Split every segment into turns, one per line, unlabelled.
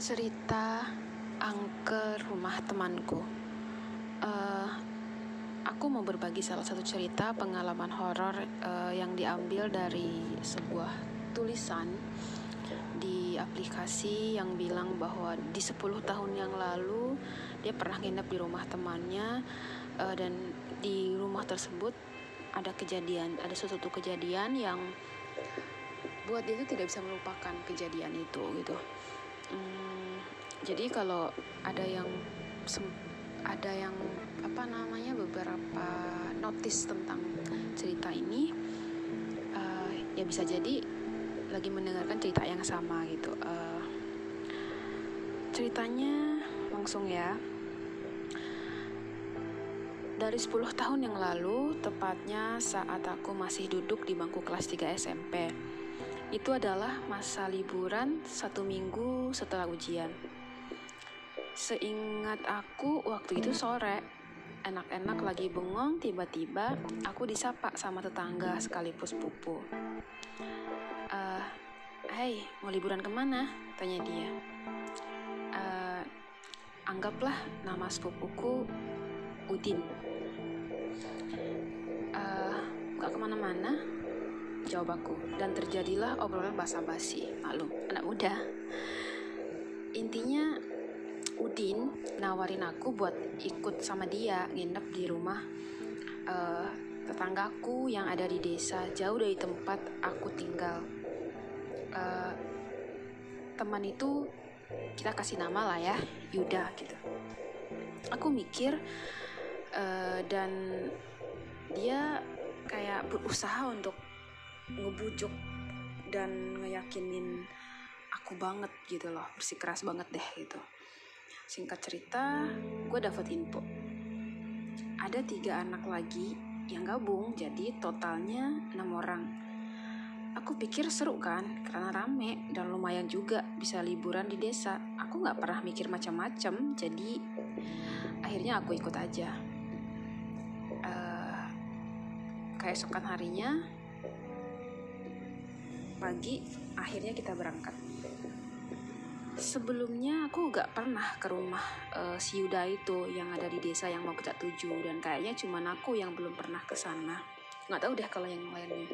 cerita angker rumah temanku. Eh, aku mau berbagi salah satu cerita pengalaman horor eh, yang diambil dari sebuah tulisan di aplikasi yang bilang bahwa di 10 tahun yang lalu dia pernah nginep di rumah temannya eh, dan di rumah tersebut ada kejadian, ada suatu kejadian yang buat dia itu tidak bisa melupakan kejadian itu gitu. Hmm, jadi kalau ada yang ada yang apa namanya beberapa notice tentang cerita ini uh, ya bisa jadi lagi mendengarkan cerita yang sama gitu. Uh, ceritanya langsung ya. Dari 10 tahun yang lalu, tepatnya saat aku masih duduk di bangku kelas 3 SMP. Itu adalah masa liburan satu minggu setelah ujian. Seingat aku waktu itu sore, enak-enak lagi bengong, tiba-tiba aku disapa sama tetangga sekaligus pupu. Uh, Hei, mau liburan ke mana? Tanya dia. Uh, anggaplah nama sepupuku Udin. Uh, gak ke mana-mana, jawab aku. Dan terjadilah obrolan basa-basi. Maklum, anak muda. Intinya, Udin nawarin aku buat ikut sama dia nginep di rumah uh, tetanggaku yang ada di desa jauh dari tempat aku tinggal. Uh, teman itu kita kasih nama lah ya, Yuda gitu. Aku mikir uh, dan dia kayak berusaha untuk ngebujuk dan ngeyakinin aku banget gitu loh, bersikeras banget deh gitu. Singkat cerita, gue dapet info. Ada tiga anak lagi yang gabung, jadi totalnya enam orang. Aku pikir seru kan, karena rame dan lumayan juga bisa liburan di desa. Aku nggak pernah mikir macam-macam, jadi akhirnya aku ikut aja. Uh, keesokan harinya, pagi, akhirnya kita berangkat sebelumnya aku gak pernah ke rumah uh, si Yuda itu yang ada di desa yang mau kita tuju dan kayaknya cuma aku yang belum pernah ke sana. Nggak tahu deh kalau yang lainnya.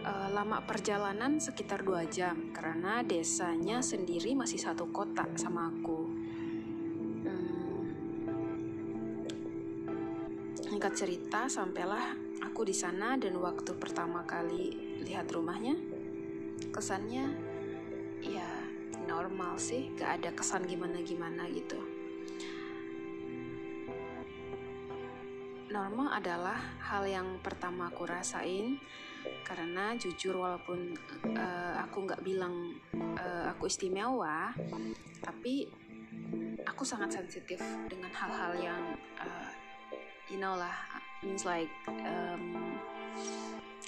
Uh, lama perjalanan sekitar dua jam karena desanya sendiri masih satu kota sama aku. Hmm, Singkat cerita sampailah aku di sana dan waktu pertama kali lihat rumahnya kesannya ya normal sih. Gak ada kesan gimana-gimana gitu. Normal adalah hal yang pertama aku rasain. Karena jujur walaupun uh, aku nggak bilang uh, aku istimewa tapi aku sangat sensitif dengan hal-hal yang uh, you know lah means like um,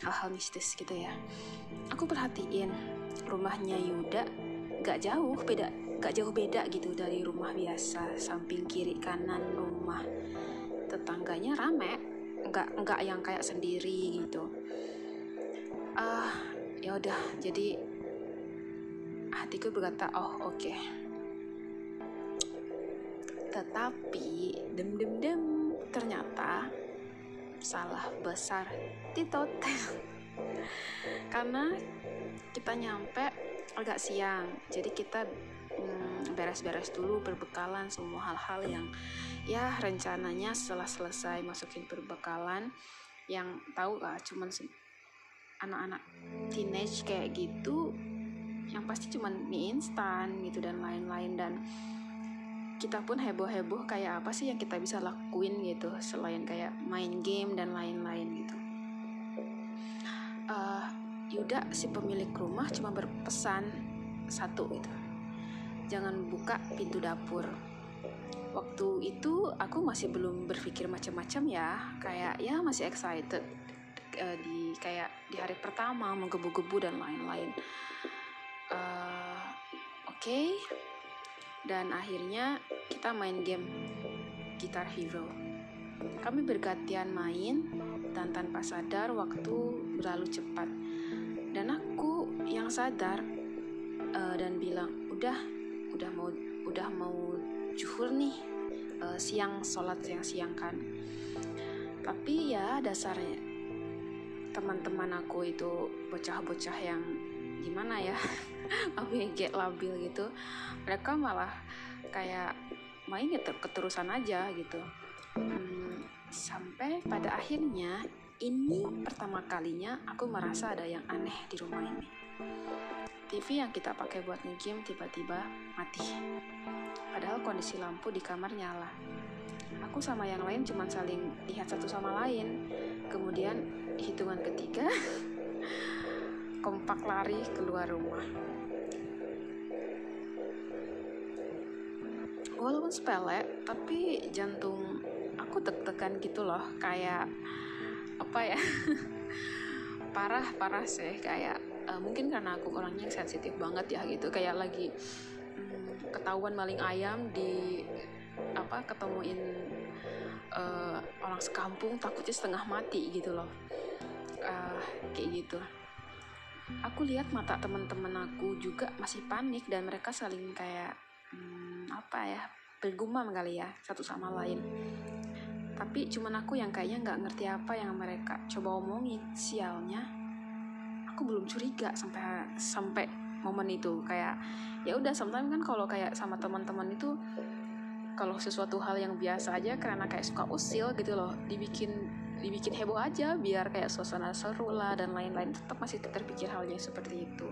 hal-hal mistis gitu ya. Aku perhatiin rumahnya Yuda gak jauh beda gak jauh beda gitu dari rumah biasa samping kiri kanan rumah tetangganya rame nggak nggak yang kayak sendiri gitu ah uh, ya udah jadi hatiku berkata oh oke okay. tetapi dem dem dem ternyata salah besar titot karena kita nyampe agak siang. Jadi kita beres-beres hmm, dulu berbekalan semua hal-hal yang ya rencananya setelah selesai masukin perbekalan yang tahu lah cuman anak-anak teenage kayak gitu yang pasti cuman mie instan gitu dan lain-lain. Dan kita pun heboh-heboh kayak apa sih yang kita bisa lakuin gitu selain kayak main game dan lain-lain gitu. Uh, Yuda si pemilik rumah cuma berpesan satu gitu. Jangan buka pintu dapur. Waktu itu aku masih belum berpikir macam-macam ya. Kayak ya masih excited uh, di kayak di hari pertama menggebu-gebu dan lain-lain. Uh, oke. Okay. dan akhirnya kita main game Guitar Hero. Kami bergantian main dan tanpa sadar waktu berlalu cepat yang sadar uh, dan bilang udah udah mau udah mau juhur nih uh, siang sholat siang siang kan. Tapi ya dasarnya teman-teman aku itu bocah-bocah yang gimana ya ABG labil gitu mereka malah kayak main ya keterusan aja gitu. Hmm, sampai pada akhirnya ini pertama kalinya aku merasa ada yang aneh di rumah ini TV yang kita pakai buat nge-game tiba-tiba mati. Padahal kondisi lampu di kamar nyala. Aku sama yang lain cuma saling lihat satu sama lain. Kemudian hitungan ketiga kompak lari keluar rumah. Walaupun sepele tapi jantung aku deg-degan gitu loh. Kayak apa ya? Parah parah sih. Kayak mungkin karena aku orangnya sensitif banget ya gitu. Kayak lagi um, ketahuan maling ayam di apa ketemuin uh, orang sekampung takutnya setengah mati gitu loh. Uh, kayak gitu. Aku lihat mata teman-teman aku juga masih panik dan mereka saling kayak hmm, apa ya bergumam kali ya satu sama lain. Tapi cuman aku yang kayaknya nggak ngerti apa yang mereka coba omongin sialnya aku belum curiga sampai sampai momen itu. Kayak ya udah sometimes kan kalau kayak sama teman-teman itu kalau sesuatu hal yang biasa aja karena kayak suka usil gitu loh dibikin dibikin heboh aja biar kayak suasana seru lah dan lain-lain tetap masih terpikir halnya seperti itu.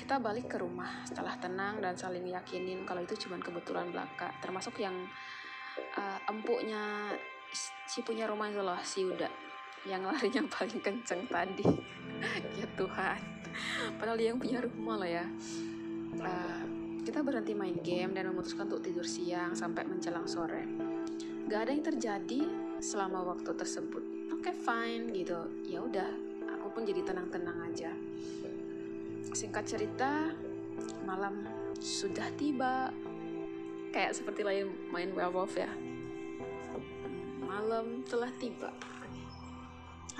Kita balik ke rumah setelah tenang dan saling yakinin kalau itu cuma kebetulan belaka. Termasuk yang uh, empuknya si punya rumah itu loh si Uda yang larinya paling kenceng tadi ya Tuhan padahal dia yang punya rumah loh ya uh, kita berhenti main game dan memutuskan untuk tidur siang sampai menjelang sore. Gak ada yang terjadi selama waktu tersebut. Oke okay, fine gitu. Ya udah, aku pun jadi tenang-tenang aja. Singkat cerita, malam sudah tiba. Kayak seperti lain main werewolf ya. Malam telah tiba.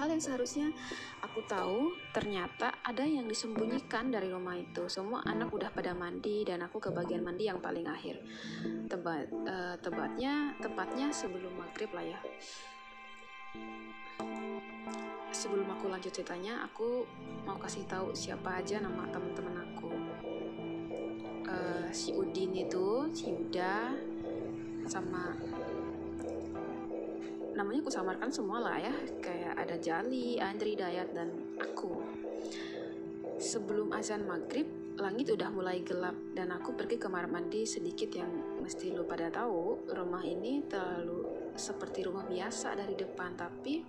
Hal yang seharusnya aku tahu ternyata ada yang disembunyikan dari rumah itu. Semua anak udah pada mandi dan aku ke bagian mandi yang paling akhir. Tebat, uh, tebatnya, tepatnya sebelum maghrib lah ya. Sebelum aku lanjut ceritanya, aku mau kasih tahu siapa aja nama teman-teman aku. Uh, si Udin itu, si Yuda, sama namanya aku samarkan semua lah ya. Kayak ada Jali, Andri, Dayat dan aku. Sebelum azan maghrib langit udah mulai gelap dan aku pergi ke kamar mandi sedikit yang mesti lo pada tahu. Rumah ini terlalu seperti rumah biasa dari depan tapi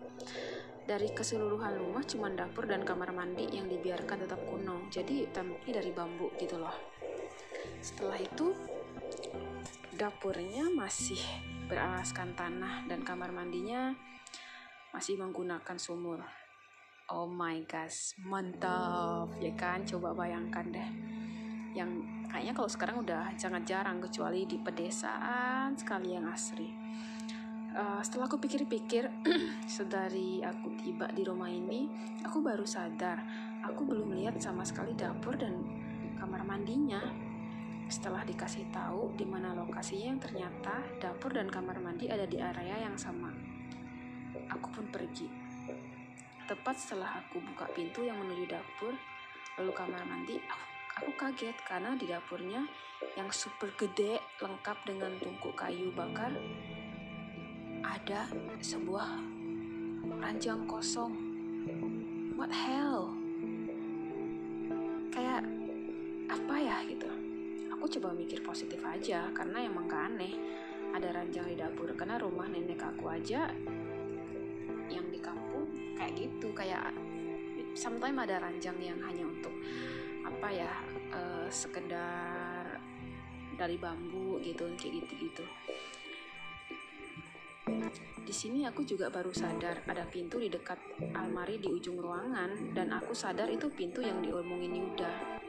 dari keseluruhan rumah cuma dapur dan kamar mandi yang dibiarkan tetap kuno. Jadi temboknya dari bambu gitu loh. Setelah itu dapurnya masih beralaskan tanah dan kamar mandinya masih menggunakan sumur. Oh my gosh, mantap ya kan? Coba bayangkan deh. Yang kayaknya kalau sekarang udah sangat jarang kecuali di pedesaan sekali yang asri. Uh, setelah aku pikir-pikir, sedari aku tiba di rumah ini, aku baru sadar aku belum lihat sama sekali dapur dan kamar mandinya. Setelah dikasih tahu di mana lokasinya, yang ternyata dapur dan kamar mandi ada di area yang sama. Aku pun pergi. Tepat setelah aku buka pintu yang menuju dapur, lalu kamar mandi, aku, aku kaget karena di dapurnya yang super gede lengkap dengan tungku kayu bakar ada sebuah ranjang kosong. What hell? Kayak apa ya gitu aku coba mikir positif aja karena emang gak aneh. Ada ranjang di dapur karena rumah nenek aku aja yang di kampung kayak gitu. Kayak sometimes ada ranjang yang hanya untuk apa ya uh, sekedar dari bambu gitu kayak gitu gitu di sini aku juga baru sadar ada pintu di dekat almari di ujung ruangan dan aku sadar itu pintu yang diomongin Yuda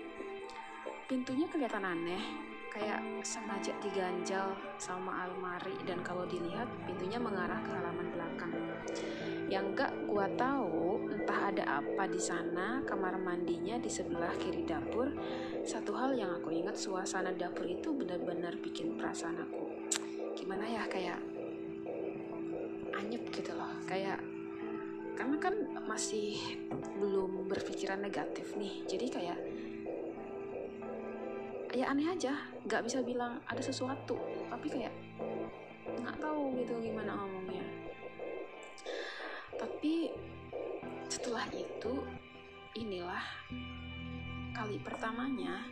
pintunya kelihatan aneh. Kayak sengaja diganjal sama almari dan kalau dilihat pintunya mengarah ke halaman belakang. Yang gak gua tahu entah ada apa di sana, kamar mandinya di sebelah kiri dapur. Satu hal yang aku ingat, suasana dapur itu benar-benar bikin perasaan aku gimana ya kayak anyep gitu loh, kayak karena kan masih belum berpikiran negatif nih, jadi kayak ya aneh aja, nggak bisa bilang ada sesuatu, tapi kayak nggak tahu gitu gimana ngomongnya. Tapi setelah itu inilah kali pertamanya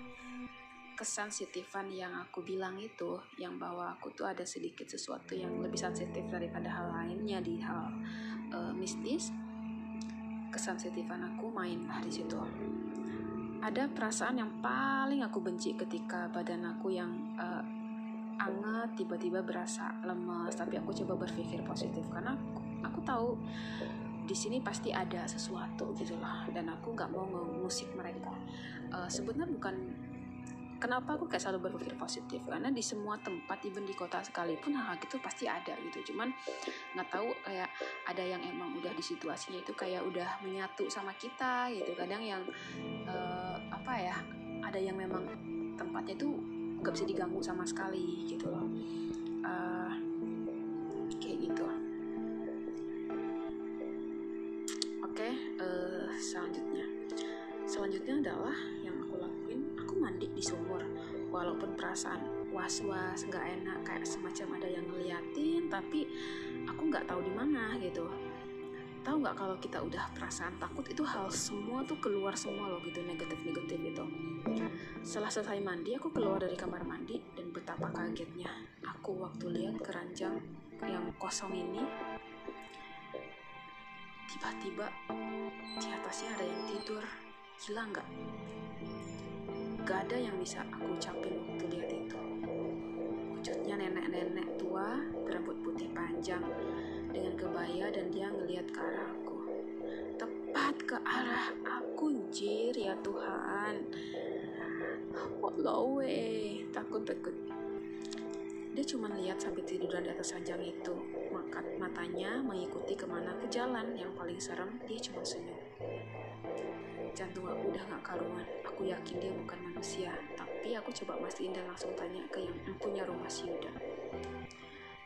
kesensitifan yang aku bilang itu yang bahwa aku tuh ada sedikit sesuatu yang lebih sensitif daripada hal lainnya di hal uh, mistis kesensitifan aku main lah di situ ada perasaan yang paling aku benci ketika badan aku yang uh, anget tiba-tiba berasa lemas tapi aku coba berpikir positif. Karena aku, aku tahu di sini pasti ada sesuatu gitu lah dan aku nggak mau ngusik mereka. Uh, sebenarnya bukan kenapa aku kayak selalu berpikir positif? Karena di semua tempat even di kota sekalipun hal itu pasti ada gitu. Cuman nggak tahu kayak ada yang emang udah di situasinya itu kayak udah menyatu sama kita gitu. Kadang yang uh, apa ya ada yang memang tempatnya itu nggak bisa diganggu sama sekali gitu loh uh, kayak gitu Oke, uh, selanjutnya. Selanjutnya adalah yang aku lakuin, aku mandi di sumur. Walaupun perasaan was-was, nggak enak, kayak semacam ada yang ngeliatin, tapi aku nggak tahu di mana gitu. Tahu nggak kalau kita udah perasaan takut itu hal semua tuh keluar semua loh gitu negatif-negatif itu. Setelah selesai mandi, aku keluar dari kamar mandi dan betapa kagetnya aku waktu lihat keranjang yang kosong ini Tiba-tiba di atasnya ada yang tidur. Gila nggak? Gak ada yang bisa aku ucapin waktu lihat itu. Wujudnya nenek-nenek tua berambut putih panjang dengan kebaya dan dia ngelihat ke arah aku. Tepat ke arah aku, jir ya Tuhan. Wallah takut takut. Dia cuma lihat sampai tiduran di atas ranjang itu mengangkat matanya mengikuti ke mana aku jalan. Yang paling serem, dia cuma senyum. Jantung aku udah gak karuan. Aku yakin dia bukan manusia. Tapi aku coba mastiin dan langsung tanya ke yang punya rumah si Yuda.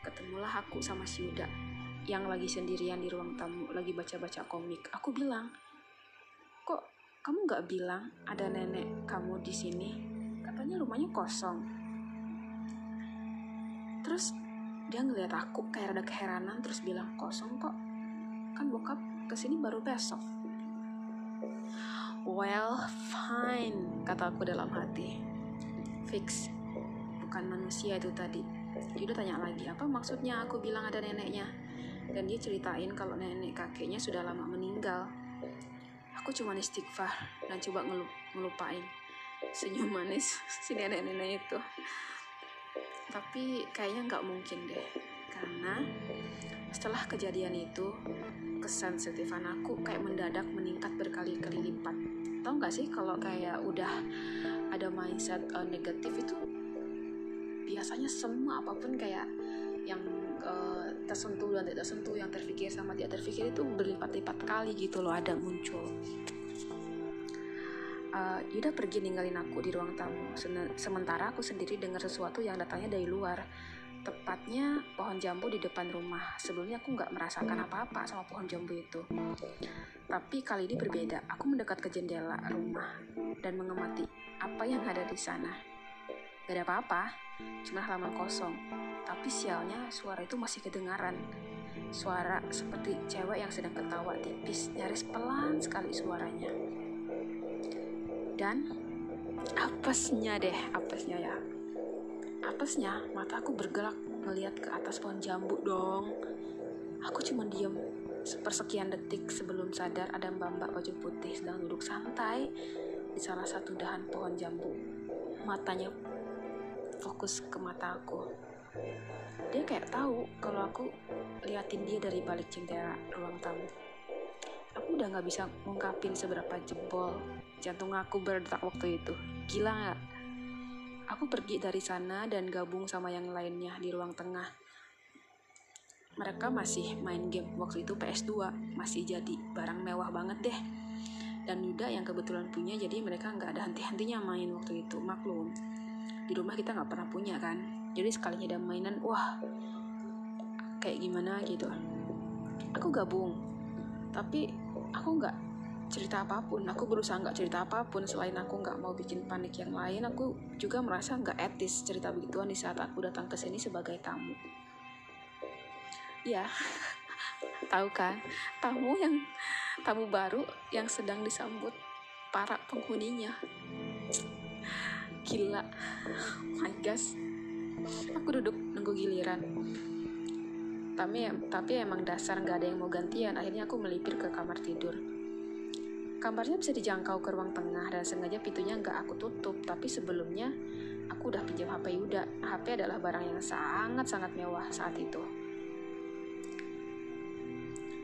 Ketemulah aku sama si Yuda yang lagi sendirian di ruang tamu, lagi baca-baca komik. Aku bilang, kok kamu gak bilang ada nenek kamu di sini? Katanya rumahnya kosong. Terus dia ngeliat aku kayak ada keheranan terus bilang kosong kok kan bokap ke sini baru besok well fine kata aku dalam hati fix bukan manusia itu tadi udah tanya lagi apa maksudnya aku bilang ada neneknya dan dia ceritain kalau nenek kakeknya sudah lama meninggal. Aku cuma istighfar dan coba ngelup ngelupain senyum manis si nenek-nenek itu. Tapi kayaknya nggak mungkin deh karena setelah kejadian itu kesensitifan aku kayak mendadak meningkat berkali-kali lipat. Tau nggak sih kalau kayak udah ada mindset uh, negatif itu? Biasanya semua apa pun kayak yang uh, tersentuh dan tidak tersentuh yang terpikir sama tidak terpikir itu berlipat-lipat kali gitu loh ada muncul uh, Yuda pergi ninggalin aku di ruang tamu. Sementara aku sendiri dengar sesuatu yang datangnya dari luar. Tepatnya pohon jambu di depan rumah. Sebelumnya aku nggak merasakan apa-apa sama pohon jambu itu. Tapi kali ini berbeda. Aku mendekat ke jendela rumah dan mengemati apa yang ada di sana. Gak ada apa-apa, cuma halaman kosong. Tapi sialnya suara itu masih kedengaran. Suara seperti cewek yang sedang ketawa tipis, nyaris pelan sekali suaranya dan apesnya deh apesnya ya apesnya mata aku bergerak melihat ke atas pohon jambu dong aku cuma diem sepersekian detik sebelum sadar ada mbak-mbak baju putih sedang duduk santai di salah satu dahan pohon jambu matanya fokus ke mata aku dia kayak tahu kalau aku liatin dia dari balik jendela ruang tamu aku udah nggak bisa ngungkapin seberapa jebol jantung aku berdetak waktu itu. Gila nggak? Aku pergi dari sana dan gabung sama yang lainnya di ruang tengah. mereka masih main game waktu itu PS2 masih jadi barang mewah banget deh dan Yuda yang kebetulan punya jadi mereka nggak ada henti-hentinya main waktu itu maklum di rumah kita nggak pernah punya kan. Jadi sekalinya ada mainan wah kayak gimana gitu. Aku gabung tapi aku nggak cerita apa pun. Aku berusaha nggak cerita apa pun. Selain aku nggak mau bikin panik yang lain aku juga merasa nggak etis cerita begituan di saat aku datang ke sini sebagai tamu. Ya tahu kan? Tamu yang tamu baru yang sedang disambut para penghuninya gila. My gosh. Aku duduk nunggu giliran. Tapi tapi emang dasar nggak ada yang mau gantian. Akhirnya aku melipir ke kamar tidur. Kamarnya bisa dijangkau ke ruang tengah dan sengaja pintunya nggak aku tutup. Tapi sebelumnya aku udah pinjam HP Yuda. HP adalah barang yang sangat-sangat mewah saat itu.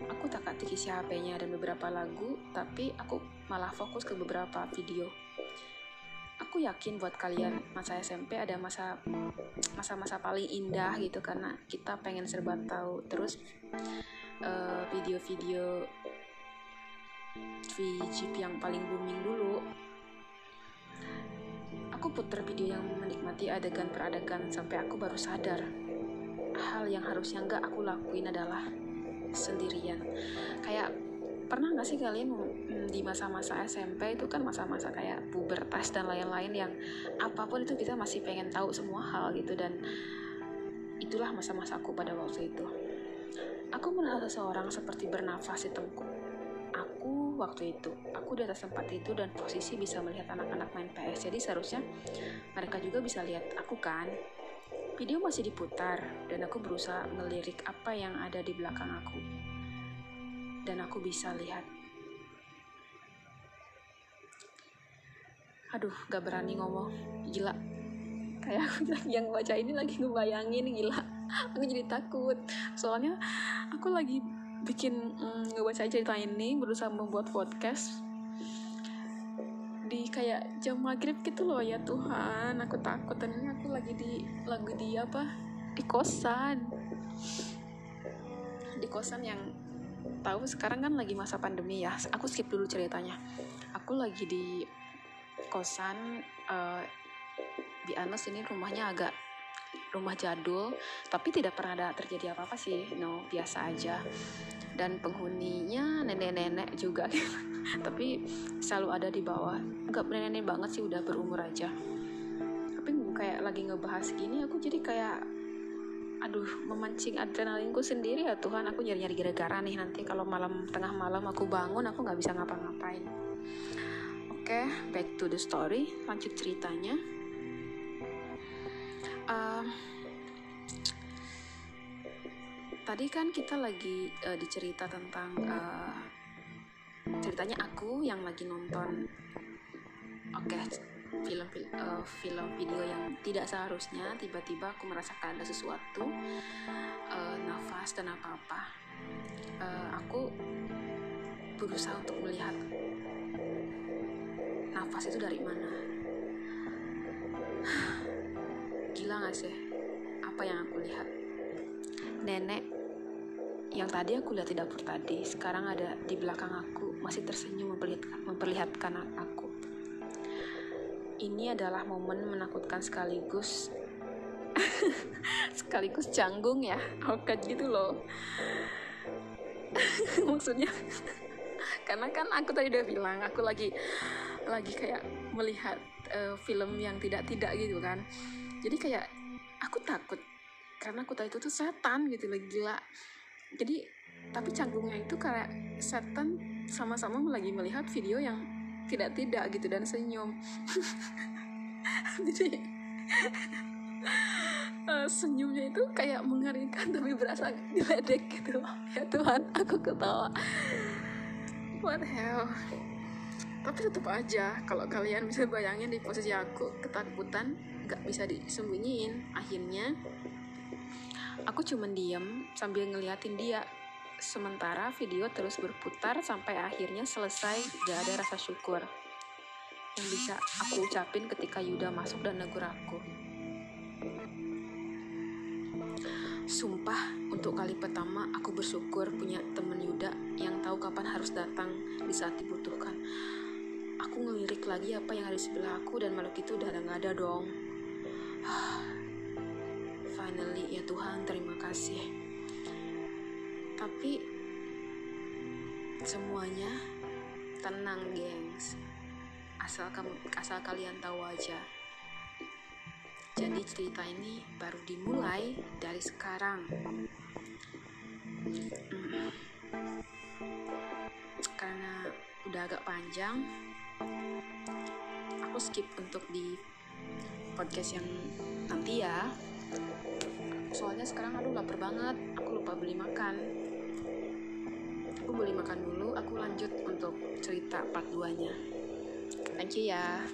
Aku tak atik isi HP-nya dan beberapa lagu, tapi aku malah fokus ke beberapa video. Aku yakin buat kalian masa SMP ada masa masa-masa paling indah gitu karena kita pengen serba tahu terus uh, video-video VGP yang paling booming dulu. Aku putar video yang menikmati adegan per adegan sampai aku baru sadar hal yang harusnya nggak aku lakuin adalah sendirian. Kayak pernah nggak sih kalian di masa-masa SMP itu kan masa-masa kayak pubertas dan lain-lain yang apa pun itu kita masih pengen tahu semua hal gitu dan itulah masa-masa aku pada waktu itu aku merasa seseorang seperti bernafas di tengkuk aku waktu itu aku di atas tempat itu dan posisi bisa melihat anak-anak main PS jadi seharusnya mereka juga bisa lihat aku kan Video masih diputar dan aku berusaha melirik apa yang ada di belakang aku. Dan aku bisa lihat. Aduh, gak berani ngomong. Gila. Kayak aku yang baca ini lagi ngebayangin gila. Aku jadi takut. Soalnya aku lagi bikin mm, ngebaca cerita ini berusaha membuat podcast di kayak jam maghrib gitu loh ya Tuhan aku takut dan ini aku lagi di lagu di apa di kosan di kosan yang tahu sekarang kan lagi masa pandemi ya aku skip dulu ceritanya aku lagi di kosan uh, di Anas ini rumahnya agak rumah jadul tapi tidak pernah ada terjadi apa-apa sih no biasa aja. Dan penghuninya nenek-nenek juga. Tapi selalu ada di bawah. Nggak nenek banget sih udah berumur aja. Tapi kayak lagi ngebahas gini aku jadi kayak aduh memancing adrenalinku sendiri ya Tuhan. Aku nyari-nyari gara-gara nih nanti kalau malam tengah malam aku bangun aku nggak bisa ngapa-ngapain oke okay, back to the story lanjut ceritanya. Uh, tadi kan kita lagi uh, dicerita tentang uh, ceritanya aku yang lagi nonton oke okay, film uh, film video yang tidak seharusnya tiba-tiba aku merasakan ada sesuatu uh, nafas dan apa apa uh, aku berusaha untuk melihat nafas itu dari mana? Gila gak sih? Apa yang aku lihat? Nenek yang tadi aku lihat di dapur tadi sekarang ada di belakang aku masih tersenyum memperlihatkan, memperlihatkan aku. Ini adalah momen menakutkan sekaligus sekaligus canggung ya oke gitu loh. Maksudnya karena kan aku tadi udah bilang aku lagi lagi kayak melihat uh, film yang tidak tidak gitu kan. Jadi kayak aku takut karena aku tahu itu tuh setan gitu loh gila. Jadi tapi canggungnya itu kayak setan sama-sama lagi melihat video yang tidak tidak gitu dan senyum. Jadi uh, senyumnya itu kayak mengerikan tapi berasa diledek gitu ya Tuhan aku ketawa what hell tapi tetap aja kalau kalian bisa bayangin di posisi aku ketakutan nggak bisa disembunyiin akhirnya Aku cuma diem sambil ngeliatin dia. Sementara video terus berputar sampai akhirnya selesai gak ada rasa syukur yang bisa aku ucapin ketika Yuda masuk dan negur aku. Sumpah, untuk kali pertama aku bersyukur punya temen Yuda yang tahu kapan harus datang di saat dibutuhkan. Aku ngelirik lagi apa yang ada di sebelah aku dan makhluk itu udah nggak ada dong. Finally, ya Tuhan, terima kasih. Tapi semuanya tenang, gengs. Asal kamu asal kalian tahu aja. Jadi cerita ini baru dimulai dari sekarang. Karena udah agak panjang, aku skip untuk di podcast yang nanti ya. Soalnya sekarang aduh lapar banget, aku lupa beli makan. Aku beli makan dulu, aku lanjut untuk cerita part 2-nya. Thank you ya.